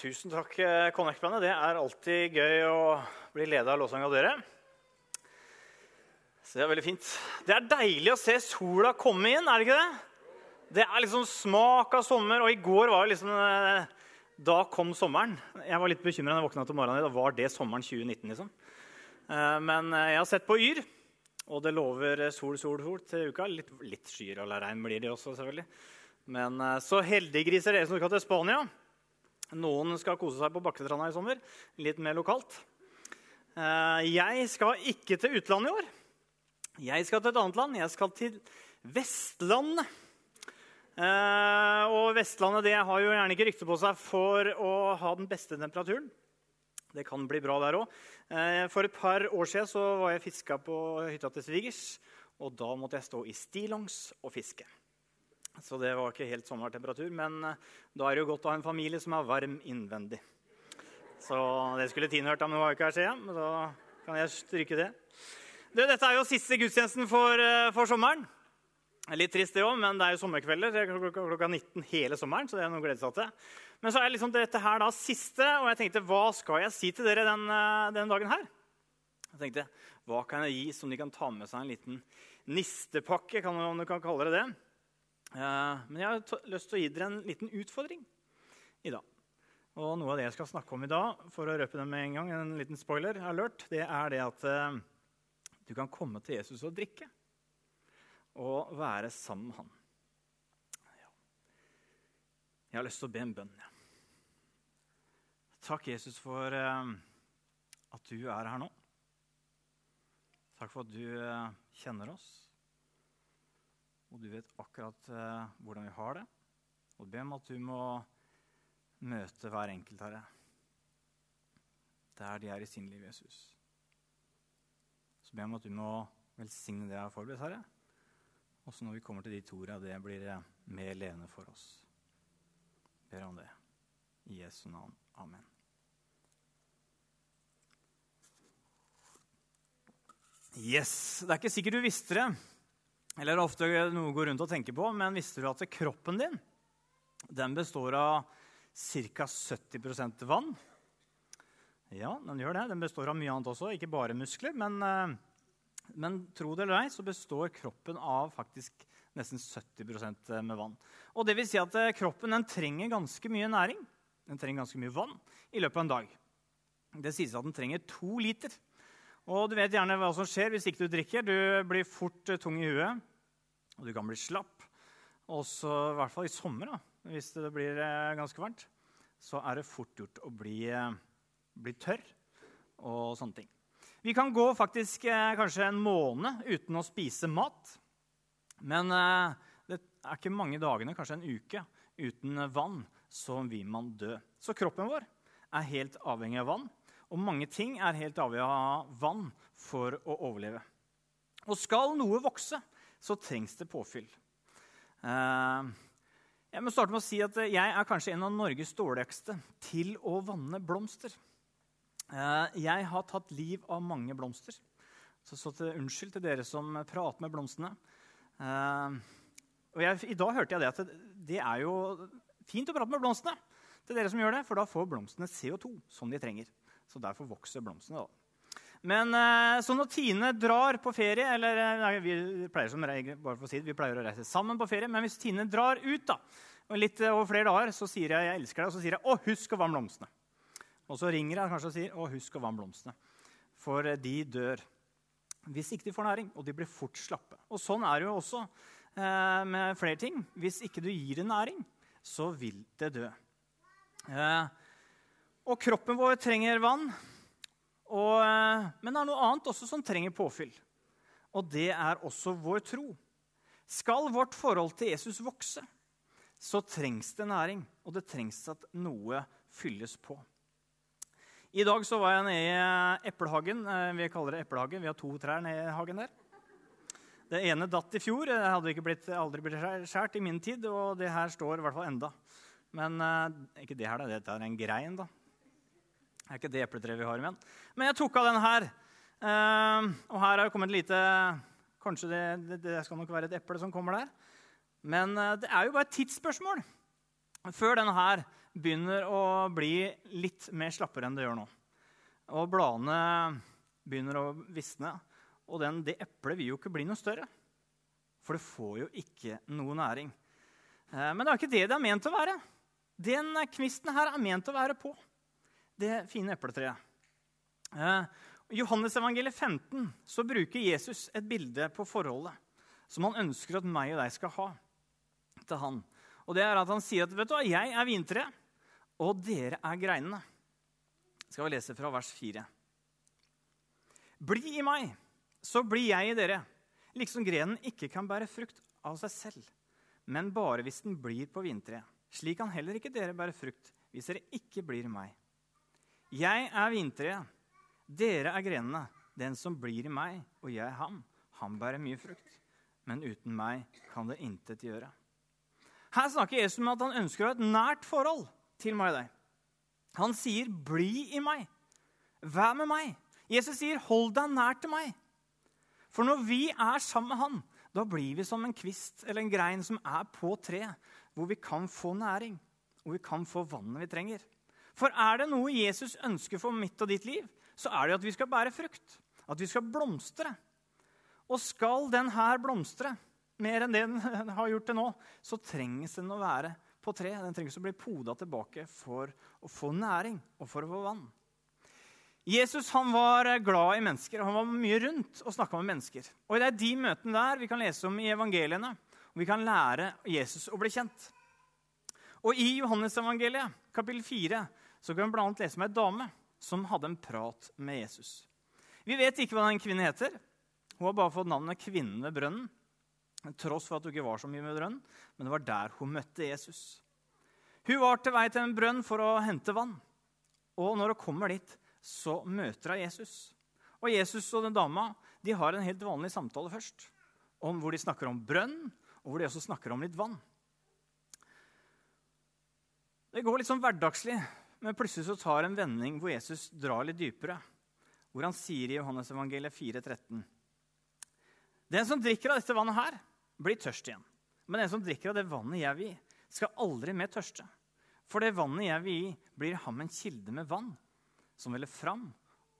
Tusen takk, eh, Connect-bandet. Det er alltid gøy å bli leda av lovsang av dere. Så det er veldig fint. Det er deilig å se sola komme inn, er det ikke det? Det er liksom smak av sommer, og i går var det liksom eh, Da kom sommeren. Jeg var litt bekymra da jeg våkna til morgenen. Da var det sommeren 2019, liksom. Eh, men jeg har sett på Yr, og det lover sol, sol, sol til uka. Litt, litt skyer eller regn blir det også, selvfølgelig. Men så heldiggriser dere som skal til Spania. Noen skal kose seg på Bakketranda i sommer. Litt mer lokalt. Eh, jeg skal ikke til utlandet i år. Jeg skal til et annet land. Jeg skal til Vestlandet. Eh, og Vestlandet det har jo gjerne ikke rykte på seg for å ha den beste temperaturen. Det kan bli bra der òg. Eh, for et par år siden så var jeg fiska på hytta til svigers. Og da måtte jeg stå i stillongs og fiske. Så det var ikke helt sommertemperatur. Men eh, da er det jo godt å ha en familie som er varm innvendig. Så det skulle Tine hørt men hun var ikke her, ser jeg. Men da kan jeg stryke det. Du, dette er jo siste gudstjenesten for, eh, for sommeren. Litt trist, det òg, men det er jo sommerkvelder. Er klokka, klokka 19 hele sommeren. så det er noe glede seg til. Men så er liksom dette her da siste, og jeg tenkte, hva skal jeg si til dere den, eh, den dagen her? Jeg tenkte, Hva kan jeg gi som de kan ta med seg en liten nistepakke? kan om du kan kalle det det. Eh, men jeg har lyst til å gi dere en liten utfordring i dag. Og Noe av det jeg skal snakke om i dag, for å røpe det med en gang, en liten spoiler, alert, det er det at eh, du kan komme til Jesus og drikke. Og være sammen med han. Ja. Jeg har lyst til å be en bønn. Ja. Takk, Jesus, for uh, at du er her nå. Takk for at du kjenner oss. Og du vet akkurat uh, hvordan vi har det. Og be om at du må møte hver enkelt, Herre, der de er i sin liv, Jesus. Så be om at du må velsigne det jeg har forberedt, Herre. Også når vi kommer til de to ordene, det blir eh, mer levende for oss. Ber om det. I Jesu navn. Amen. Yes. Det er ikke sikkert du visste det. Eller er ofte noe å gå rundt og tenke på, men visste du at kroppen din den består av ca. 70% vann? Ja, den gjør det. Den består av mye annet også, ikke bare muskler. Men, eh, men tro det eller ei, så består kroppen av faktisk nesten 70% med vann. Og det vil si at eh, kroppen den trenger ganske mye næring. Den trenger ganske mye vann i løpet av en dag. Det sies at den trenger to liter. Og du vet gjerne hva som skjer hvis ikke du drikker. Du blir fort tung i huet og du kan bli slapp. Og så, i hvert fall i sommer, da, hvis det blir eh, ganske varmt, så er det fort gjort å bli, eh, bli tørr og sånne ting. Vi kan gå faktisk eh, kanskje en måned uten å spise mat. Men det er ikke mange dagene, kanskje en uke, uten vann, så vil man dø. Så kroppen vår er helt avhengig av vann. Og mange ting er helt avhengig av vann for å overleve. Og skal noe vokse, så trengs det påfyll. Eh, jeg må starte med å si at jeg er kanskje en av Norges dårligste til å vanne blomster. Eh, jeg har tatt liv av mange blomster. Så, så til, unnskyld til dere som prater med blomstene. Eh, og jeg, I dag hørte jeg det at det er jo fint å prate med blomstene. til dere som gjør det, For da får blomstene CO2 som de trenger. Så derfor vokser blomstene. da. Men eh, så når Tine drar på ferie eller eh, nei, vi pleier som regel, bare for å si det, vi pleier å reise sammen på ferie, men hvis Tine drar ut da, litt over flere dager, så sier jeg 'jeg elsker deg', og så sier jeg 'å, husk å vanne blomstene'. Og så ringer jeg kanskje og sier 'å, husk å vanne blomstene'. For eh, de dør hvis ikke de får næring, og de blir fort slappe. Og Sånn er det jo også eh, med flere ting. Hvis ikke du gir det næring, så vil det dø. Eh, og kroppen vår trenger vann. Og, eh, men det er noe annet også som trenger påfyll. Og det er også vår tro. Skal vårt forhold til Jesus vokse, så trengs det næring, og det trengs at noe fylles på. I dag så var jeg nede i eh, eplehagen. Eh, vi kaller det eplehagen. Vi har to trær nede i hagen der. Det ene datt i fjor. Det hadde ikke blitt, aldri blitt skåret i min tid. Og det her står i hvert fall enda. Men ikke det her, da. Dette er en grein, da. Det er ikke det epletreet vi har igjen. Men jeg tok av den her. Uh, og her har det kommet et lite Kanskje det, det, det, skal nok være et eple som kommer der. Men uh, det er jo bare et tidsspørsmål Før denne her begynner å bli litt mer slappere enn det gjør nå. Og bladene begynner å visne. Og den, det eplet vil jo ikke bli noe større. For det får jo ikke noe næring. Eh, men det er ikke det det er ment å være. Den kvisten her er ment å være på det fine epletreet. Eh, I Johannes evangeliet 15 så bruker Jesus et bilde på forholdet som han ønsker at meg og deg skal ha til han. Og det er at Han sier at vet du hva, 'jeg er vintreet, og dere er greinene'. Skal vi lese fra vers 4. Bli i meg, så blir jeg i dere, liksom grenen ikke kan bære frukt av seg selv, men bare hvis den blir på vintreet. Slik kan heller ikke dere bære frukt hvis dere ikke blir i meg. Jeg er vintreet, dere er grenene. Den som blir i meg, og jeg ham, han bærer mye frukt. Men uten meg kan det intet gjøre. Her snakker Jesus om at han ønsker å ha et nært forhold til meg og deg. Han sier, 'Bli i meg. Vær med meg.' Jesus sier, 'Hold deg nær til meg.' For når vi er sammen med han, da blir vi som en kvist eller en grein som er på treet, hvor vi kan få næring, og vi kan få vannet vi trenger. For er det noe Jesus ønsker for mitt og ditt liv, så er det at vi skal bære frukt. At vi skal blomstre. Og skal den her blomstre, mer enn det den har gjort til nå, så trengs den å være på tre. Den trengs å bli poda tilbake for å få næring og for å få vann. Jesus han var glad i mennesker, og han var mye rundt og snakka med mennesker. Og Det er de møtene der vi kan lese om i evangeliene, og vi kan lære Jesus å bli kjent. Og I Johannes-evangeliet, kapittel 4, så kan vi bl.a. lese om ei dame som hadde en prat med Jesus. Vi vet ikke hva den kvinnen heter. Hun har bare fått navnet Kvinnen ved brønnen tross for at hun ikke var så mye med brønnen, men det var der hun møtte Jesus. Hun var til vei til en brønn for å hente vann. Og når hun kommer dit, så møter hun Jesus. Og Jesus og den dama de har en helt vanlig samtale først, om hvor de snakker om brønn, og hvor de også snakker om litt vann. Det går litt sånn hverdagslig, men plutselig så tar en vending hvor Jesus drar litt dypere. Hvor han sier i Johannes evangeliet 4,13.: Den som drikker av dette vannet her, blir tørst igjen. Men den som drikker av det vannet jeg vil gi, skal aldri mer tørste. For det vannet jeg vil gi, blir ham en kilde med vann, som veller fram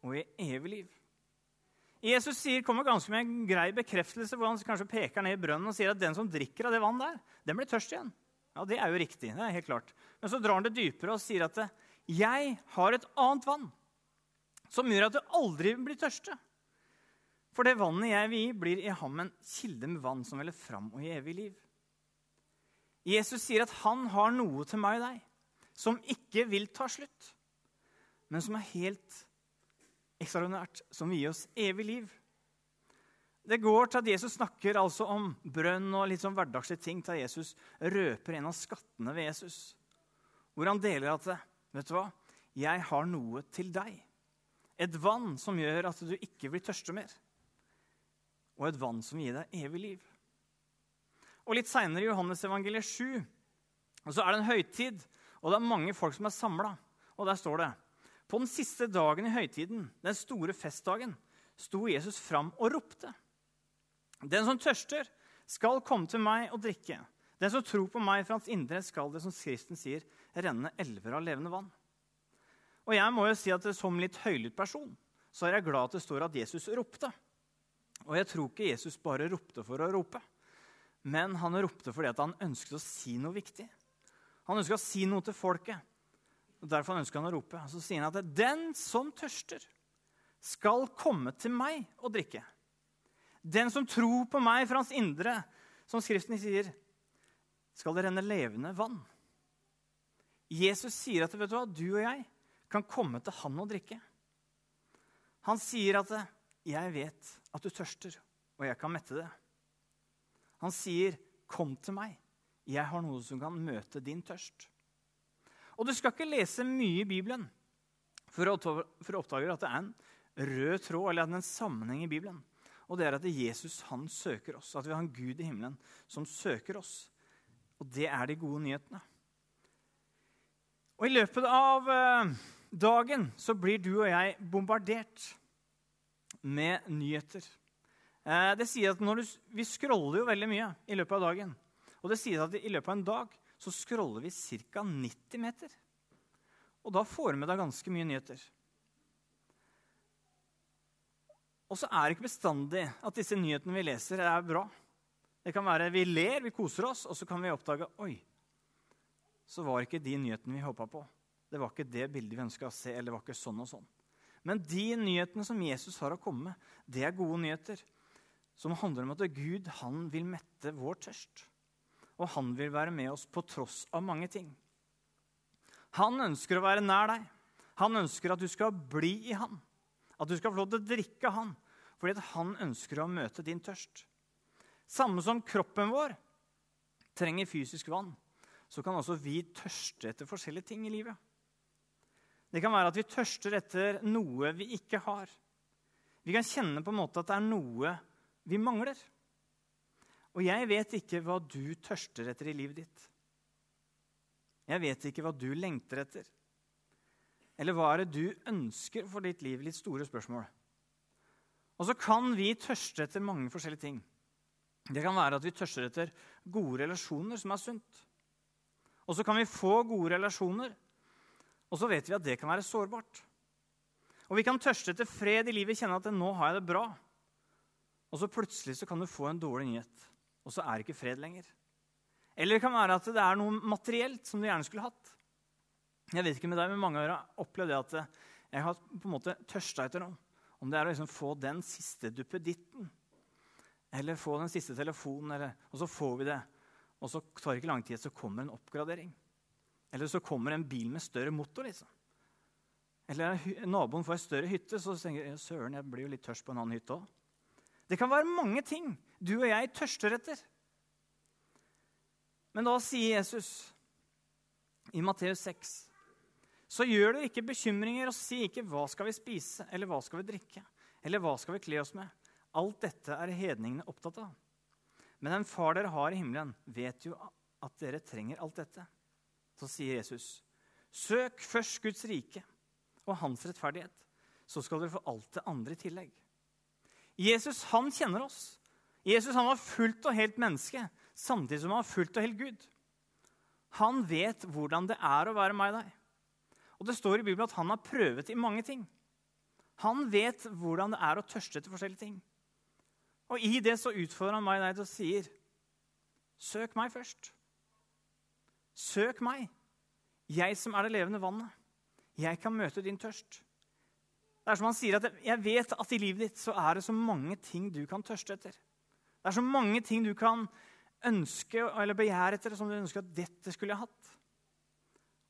og i evig liv. Jesus sier, kommer ganske med en grei bekreftelse hvor han kanskje peker ned i brønnen og sier at den som drikker av det vannet der, den blir tørst igjen. Ja, Det er jo riktig. det er helt klart. Men så drar han det dypere og sier at jeg har et annet vann som gjør at du aldri blir tørste. For det vannet jeg vil gi, blir i ham en kilde med vann som veller fram og i evig liv. Jesus sier at han har noe til meg og deg som ikke vil ta slutt, men som er helt ekstraordinært, som vil gi oss evig liv. Det går til at Jesus snakker altså om brønn og litt sånn hverdagslige ting til Jesus røper en av skattene ved Jesus, hvor han deler at vet du hva, jeg har noe til deg. Et vann som gjør at du ikke blir tørste mer og et vann som gir deg evig liv. Og Litt seinere i Johannes evangeliet 7 og så er det en høytid, og det er mange folk som er samla. Og der står det På den siste dagen i høytiden, den store festdagen, sto Jesus fram og ropte. Den som tørster, skal komme til meg og drikke. Den som tror på meg fra hans indre, skal det, som Skriften sier, renne elver av levende vann. Og jeg må jo si at Som litt høylytt person så er jeg glad at det står at Jesus ropte. Og jeg tror ikke Jesus bare ropte for å rope, men han ropte fordi han ønsket å si noe viktig. Han ønsket å si noe til folket. og Derfor ønsket han å rope. Så sier han at 'den som tørster, skal komme til meg og drikke'. Den som tror på meg fra hans indre, som Skriften sier, skal det renne levende vann. Jesus sier at vet du, du og jeg kan komme til han og drikke. Han sier at 'jeg vet at du tørster, og jeg kan mette det. Han sier, 'Kom til meg. Jeg har noe som kan møte din tørst.' Og Du skal ikke lese mye i Bibelen for å oppdage at det er en rød tråd eller en sammenheng i Bibelen. Og det er at Jesus han søker oss, at vi har en Gud i himmelen som søker oss. Og det er de gode nyhetene. Og I løpet av eh, dagen så blir du og jeg bombardert med nyheter. Eh, det sier at du, Vi scroller jo veldig mye i løpet av dagen. Og det sier at i løpet av en dag så scroller vi ca. 90 meter. Og da får du med deg ganske mye nyheter. Og så er det ikke bestandig at disse nyhetene vi leser, er bra. Det kan være vi ler, vi koser oss, og så kan vi oppdage oi, så var ikke de nyhetene vi håpa på. Det var ikke det bildet vi ønska å se, eller det var ikke sånn og sånn. Men de nyhetene som Jesus har å komme med, det er gode nyheter. Som handler om at Gud han vil mette vår tørst. Og han vil være med oss på tross av mange ting. Han ønsker å være nær deg. Han ønsker at du skal bli i han. At du skal få lov til å drikke han. Fordi han ønsker å møte din tørst. Samme som kroppen vår trenger fysisk vann, så kan også vi tørste etter forskjellige ting i livet. Det kan være at vi tørster etter noe vi ikke har. Vi kan kjenne på en måte at det er noe vi mangler. Og jeg vet ikke hva du tørster etter i livet ditt. Jeg vet ikke hva du lengter etter. Eller hva er det du ønsker for ditt liv? Litt store spørsmål. Og så kan vi tørste etter mange forskjellige ting. Det kan være at vi tørster etter gode relasjoner som er sunt. Og så kan vi få gode relasjoner, og så vet vi at det kan være sårbart. Og vi kan tørste etter fred i livet, kjenne at 'nå har jeg det bra'. Og så plutselig så kan du få en dårlig nyhet, og så er det ikke fred lenger. Eller det kan være at det er noe materielt som du gjerne skulle hatt. Jeg vet ikke med deg, men Mange har opplevd det at jeg har på en måte tørsta etter noe. Om det er å liksom få den siste duppeditten eller få den siste telefonen, eller, og så får vi det. Og så tar det ikke lang tid, så kommer en oppgradering. Eller så kommer en bil med større motor. liksom. Eller naboen får ei større hytte, så tenker jeg søren, jeg blir jo litt tørst på en annen hytte òg. Det kan være mange ting du og jeg tørster etter. Men da sier Jesus i Matteus 6.: Så gjør dere ikke bekymringer og si ikke 'hva skal vi spise', eller 'hva skal vi drikke', eller 'hva skal vi kle oss med'? Alt dette er hedningene opptatt av. Men den far dere har i himmelen, vet jo at dere trenger alt dette. Så sier Jesus, søk først Guds rike og hans rettferdighet, så skal dere få alt det andre i tillegg. Jesus han kjenner oss. Jesus han var fullt og helt menneske, samtidig som han var fullt og helt Gud. Han vet hvordan det er å være meg og deg. Og Det står i Bibelen at han har prøvet i mange ting. Han vet hvordan det er å tørste etter forskjellige ting. Og i det så utfordrer han meg deg og sier, søk meg først. Søk meg, jeg som er det levende vannet. Jeg kan møte din tørst. Det er som han sier at Jeg vet at i livet ditt så er det så mange ting du kan tørste etter. Det er så mange ting du kan ønske eller begjære etter som du ønsker at dette skulle jeg hatt.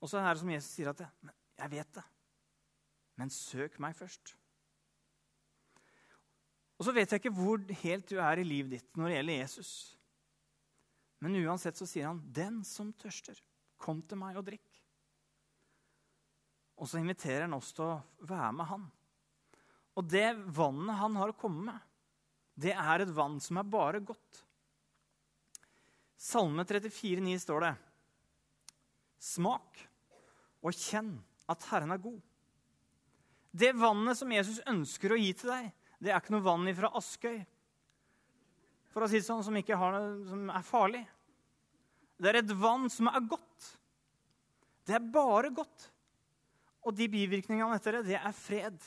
Og så er det som Jesus sier at jeg vet det, men søk meg først. Og så vet jeg ikke hvor helt du er i livet ditt når det gjelder Jesus. Men uansett så sier han, 'Den som tørster, kom til meg og drikk'. Og så inviterer han oss til å være med han. Og det vannet han har å komme med, det er et vann som er bare godt. Salme 34, 34,9 står det Smak og kjenn at Herren er god. Det vannet som Jesus ønsker å gi til deg, det er ikke noe vann fra Askøy for å si det sånn, som, har, som er farlig. Det er et vann som er godt. Det er bare godt. Og de bivirkningene etter det, det er fred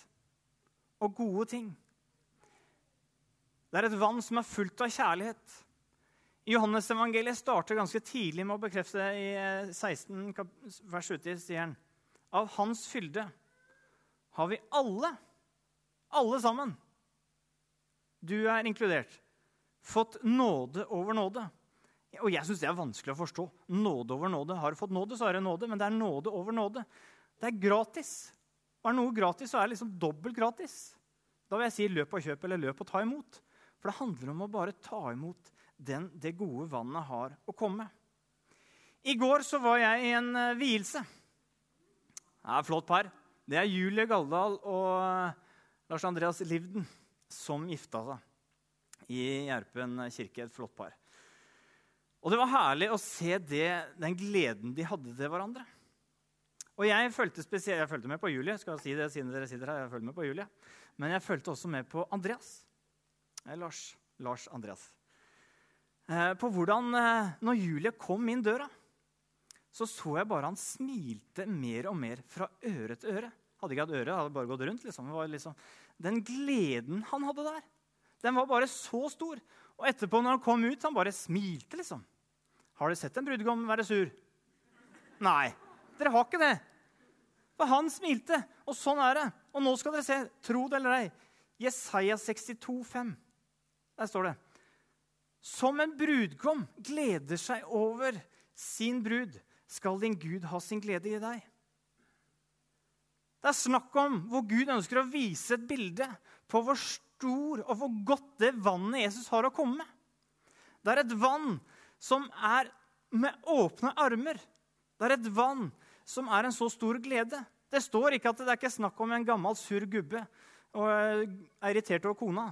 og gode ting. Det er et vann som er fullt av kjærlighet. Johannes evangeliet starter ganske tidlig med å bekrefte det. I 16 vers 70 sier han av hans fylde har vi alle, alle sammen, du er inkludert. Fått nåde over nåde. Og jeg syns det er vanskelig å forstå. Nåde over nåde. Har du fått nåde, så er det nåde, men det er nåde over nåde. Det er gratis. Og er noe gratis, så er det liksom dobbelt gratis. Da vil jeg si løp og kjøp eller løp og ta imot. For det handler om å bare ta imot den, det gode vannet har å komme. I går så var jeg i en uh, vielse. Det er flott par. Det er Julie Galdal og uh, Lars Andreas Livden som gifta seg i Gjerpen kirke. Et flott par. Og det var herlig å se det, den gleden de hadde til hverandre. Og jeg fulgte, jeg fulgte med på Julie, skal jeg si det siden dere sitter her. jeg følte med på Julie. Men jeg fulgte også med på Andreas. Eh, Lars, Lars Andreas. Eh, på hvordan, eh, når Julie kom inn døra så så jeg bare han smilte mer og mer fra øre til øre. Hadde ikke hatt øre, hadde bare gått rundt. Liksom. Det var liksom. Den gleden han hadde der, den var bare så stor. Og etterpå, når han kom ut, han bare smilte, liksom. Har dere sett en brudgom være sur? Nei, dere har ikke det. For han smilte, og sånn er det. Og nå skal dere se, tro det eller ei, Jesaja 62, 5. Der står det. Som en brudgom gleder seg over sin brud, skal din Gud ha sin glede i deg. Det er snakk om hvor Gud ønsker å vise et bilde på hvor stor og hvor godt det vannet Jesus har å komme med. Det er et vann som er med åpne armer. Det er et vann som er en så stor glede. Det står ikke at det er ikke snakk om en gammel, sur gubbe og er irritert over kona.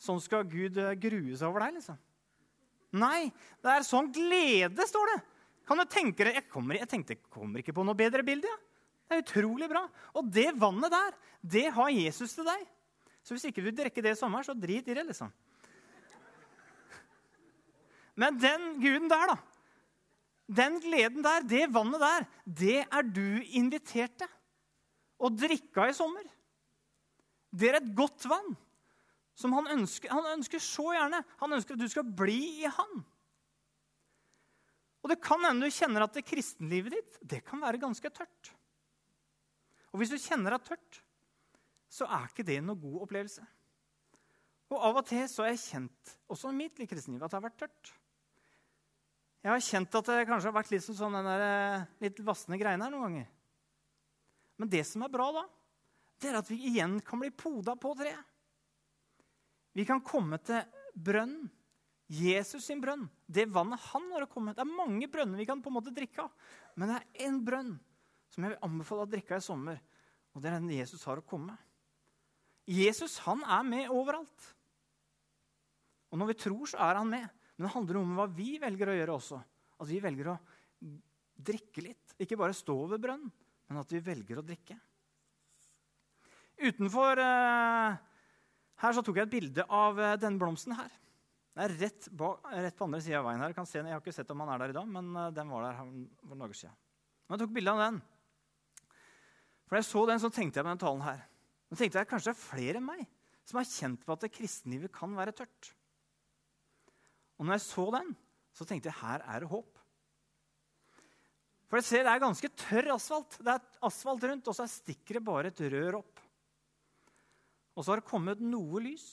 Sånn skal Gud eh, grue seg over deg, liksom. Nei, det er sånn glede, står det. Kan du tenke deg, Jeg, kommer, jeg tenkte jeg kommer ikke på noe bedre bilde. Ja. Det er utrolig bra. Og det vannet der, det har Jesus til deg. Så hvis ikke du drikker det i sommer, så drit i det, liksom. Men den guden der, da. Den gleden der, det vannet der, det er du invitert til å drikke av i sommer. Det er et godt vann som han ønsker, han ønsker så gjerne. Han ønsker at du skal bli i han. Og det kan hende du kjenner at det kristenlivet ditt det kan være ganske tørt. Og hvis du kjenner deg tørt, så er ikke det noe god opplevelse. Og av og til så har jeg kjent, også i mitt kristenliv, at det har vært tørt. Jeg har kjent at det kanskje har vært litt sånn den der, eh, litt vassende greiene her noen ganger. Men det som er bra da, det er at vi igjen kan bli poda på treet. Vi kan komme til brønnen. Jesus sin brønn. Det vannet han har å komme Det er mange brønner vi kan på en måte drikke av. Men det er én brønn som jeg vil anbefale å drikke i sommer. Og det er den Jesus har å komme. Jesus han er med overalt. Og når vi tror, så er han med. Men det handler om hva vi velger å gjøre også. At vi velger å drikke litt. Ikke bare stå ved brønnen, men at vi velger å drikke. Utenfor eh, her så tok jeg et bilde av eh, denne blomsten her. Den er rett, bak, rett på andre sida av veien her. Jeg, se, jeg, har ikke sett om han er der i dag, men eh, den var der for noen dager siden. Men jeg tok bilde av den. For da jeg så den, så tenkte jeg på denne talen her. Nå tenkte jeg Kanskje det er flere enn meg som har kjent på at det kristenlivet kan være tørt. Og når jeg så den, så tenkte jeg her er det håp. For jeg ser Det er ganske tørr asfalt. Det er asfalt rundt, og så stikker det bare et rør opp. Og så har det kommet noe lys,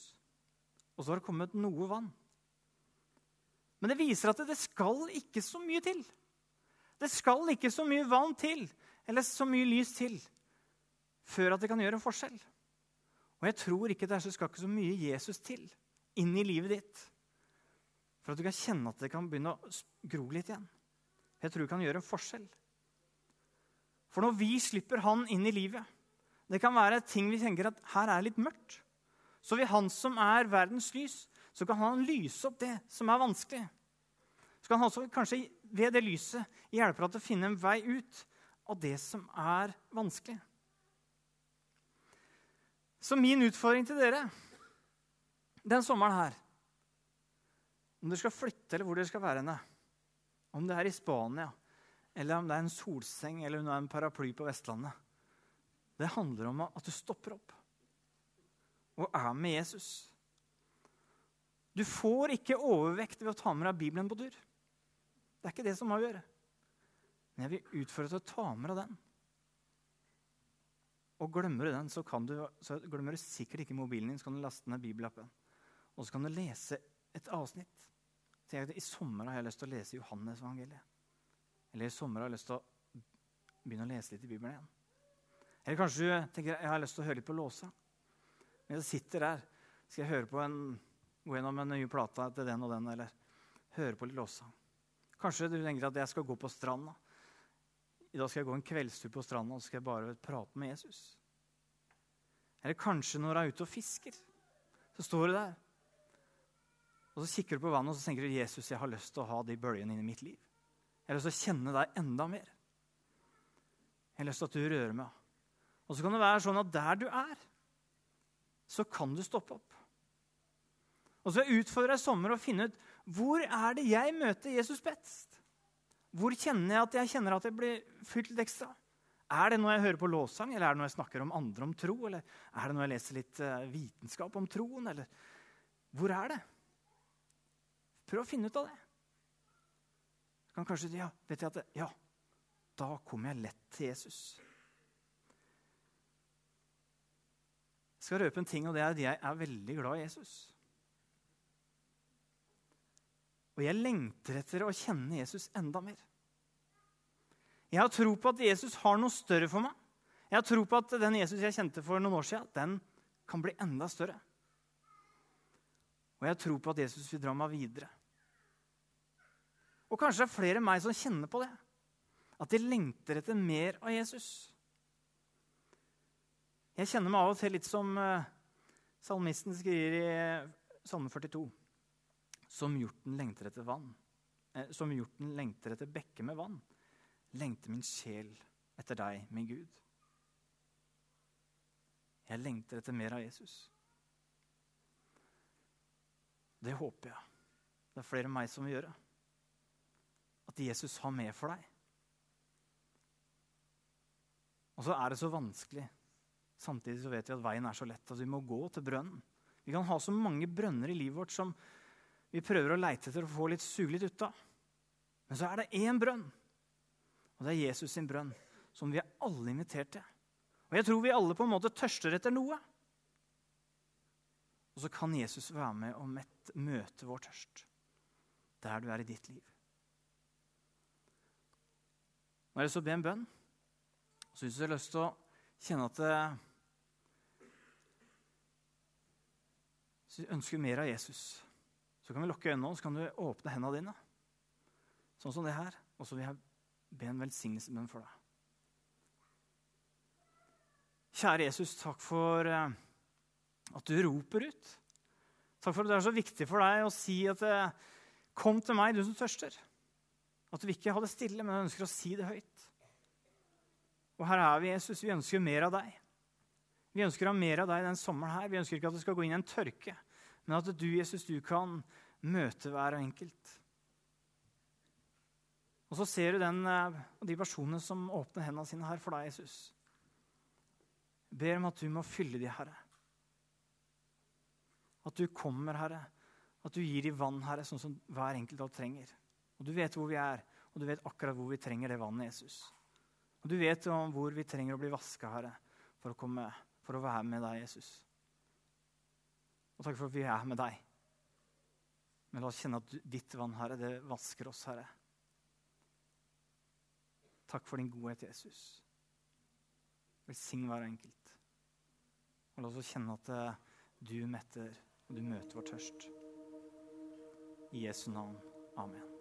og så har det kommet noe vann. Men det viser at det skal ikke så mye til. Det skal ikke så mye vann til, eller så mye lys til, før at det kan gjøre en forskjell. Og jeg tror ikke det skal ikke så mye Jesus til inn i livet ditt for at du kan kjenne at det kan begynne å gro litt igjen. Jeg tror det kan gjøre en forskjell. For når vi slipper han inn i livet Det kan være ting vi tenker at her er litt mørkt. Så vil han som er verdens lys, så kan han lyse opp det som er vanskelig. Så kan han også kanskje ved det lyset hjelpe deg til å finne en vei ut av det som er vanskelig. Så min utfordring til dere den sommeren her Om dere skal flytte, eller hvor dere skal være henne, om det er i Spania, eller om det er en solseng eller om det er en paraply på Vestlandet Det handler om at du stopper opp og er med Jesus. Du får ikke overvekt ved å ta med deg Bibelen på tur. Det er ikke det som avgjør. Men jeg vil utfordre til å ta med deg den. Og glemmer du den, så, du, så, glemmer du sikkert ikke mobilen din. Så kan du laste ned bibelappen. Og så kan du lese et avsnitt. I sommer har jeg lyst til å lese Johannes-evangeliet. Eller i sommer har jeg lyst til å begynne å lese litt i Bibelen igjen. Eller kanskje du tenker jeg har lyst til å høre litt på låsa. Men jeg sitter der, skal jeg høre på en, gå gjennom en ny plate til den og den, eller høre på litt låsa. Kanskje du tenker at jeg skal gå på stranda. I dag skal jeg gå en kveldstur på stranda og skal jeg bare prate med Jesus. Eller kanskje når du er ute og fisker, så står du der. Og så kikker du på vannet og så tenker du, Jesus, jeg har lyst til å ha de bølgene inn i mitt liv. Jeg har lyst til å kjenne deg enda mer. Jeg har lyst til at du rører meg. Og så kan det være sånn at der du er, så kan du stoppe opp. Og så utfordrer jeg sommer å finne ut hvor er det jeg møter Jesus best. Hvor kjenner jeg at jeg kjenner at jeg blir fylt litt ekstra? Er det når jeg hører på lovsang, eller er det når jeg snakker om andre om tro? Eller er det når jeg leser litt uh, vitenskap om troen? Eller hvor er det? Prøv å finne ut av det. Du kan kanskje ja, vet jeg at det, ja, da kommer jeg lett til Jesus. Jeg skal røpe en ting, og det er at jeg er veldig glad i Jesus. Og jeg lengter etter å kjenne Jesus enda mer. Jeg har tro på at Jesus har noe større for meg. Jeg har tro på at den Jesus jeg kjente for noen år siden, den kan bli enda større. Og jeg har tro på at Jesus vil dra meg videre. Og kanskje det er flere enn meg som kjenner på det. At de lengter etter mer av Jesus. Jeg kjenner meg av og til litt som uh, salmisten skriver i Salme 42. Som hjorten lengter etter vann. Eh, som hjorten lengter etter bekker med vann, lengter min sjel etter deg, min Gud. Jeg lengter etter mer av Jesus. Det håper jeg. Det er flere enn meg som vil gjøre. At Jesus har mer for deg. Og så er det så vanskelig. Samtidig så vet vi at veien er så lett at vi må gå til brønnen. Vi kan ha så mange brønner i livet vårt som vi prøver å leite etter å få litt suge litt ut av. Men så er det én brønn, og det er Jesus sin brønn, som vi er alle invitert til. Og jeg tror vi alle på en måte tørster etter noe. Og så kan Jesus være med og møte vår tørst der du er i ditt liv. Nå har jeg lyst så å be en bønn. Så syns jeg har lyst til å kjenne at det, Hvis ønsker mer av Jesus, så kan vi lukke øynene og så kan du åpne hendene dine. Sånn som det her. Og så vil jeg be en velsignelsesbønn for deg. Kjære Jesus, takk for eh, at du roper ut. Takk for at det er så viktig for deg å si at det Kom til meg, du som tørster. At du ikke ha det stille, men ønsker å si det høyt. Og her er vi, Jesus. Vi ønsker mer av deg. Vi ønsker å ha mer av deg den sommeren her. Vi ønsker ikke at det skal gå inn en tørke, men at du, Jesus, du kan møte hver enkelt. Og så ser du den, eh, de personene som åpner hendene sine her for deg, Jesus. Jeg ber om at du må fylle de, Herre. At du kommer, Herre. At du gir de vann, Herre, sånn som hver enkelt av trenger. Og Du vet hvor vi er, og du vet akkurat hvor vi trenger det vannet, Jesus. Og Du vet om hvor vi trenger å bli vaska, Herre, for å, komme, for å være med deg, Jesus. Og takk for at vi er med deg. Men la oss kjenne at ditt vann, Herre, det vasker oss, Herre. Takk for din godhet, Jesus. Velsign hver enkelt. Og la oss kjenne at eh, du metter, og du møter vår tørst. I Jesu navn. Amen.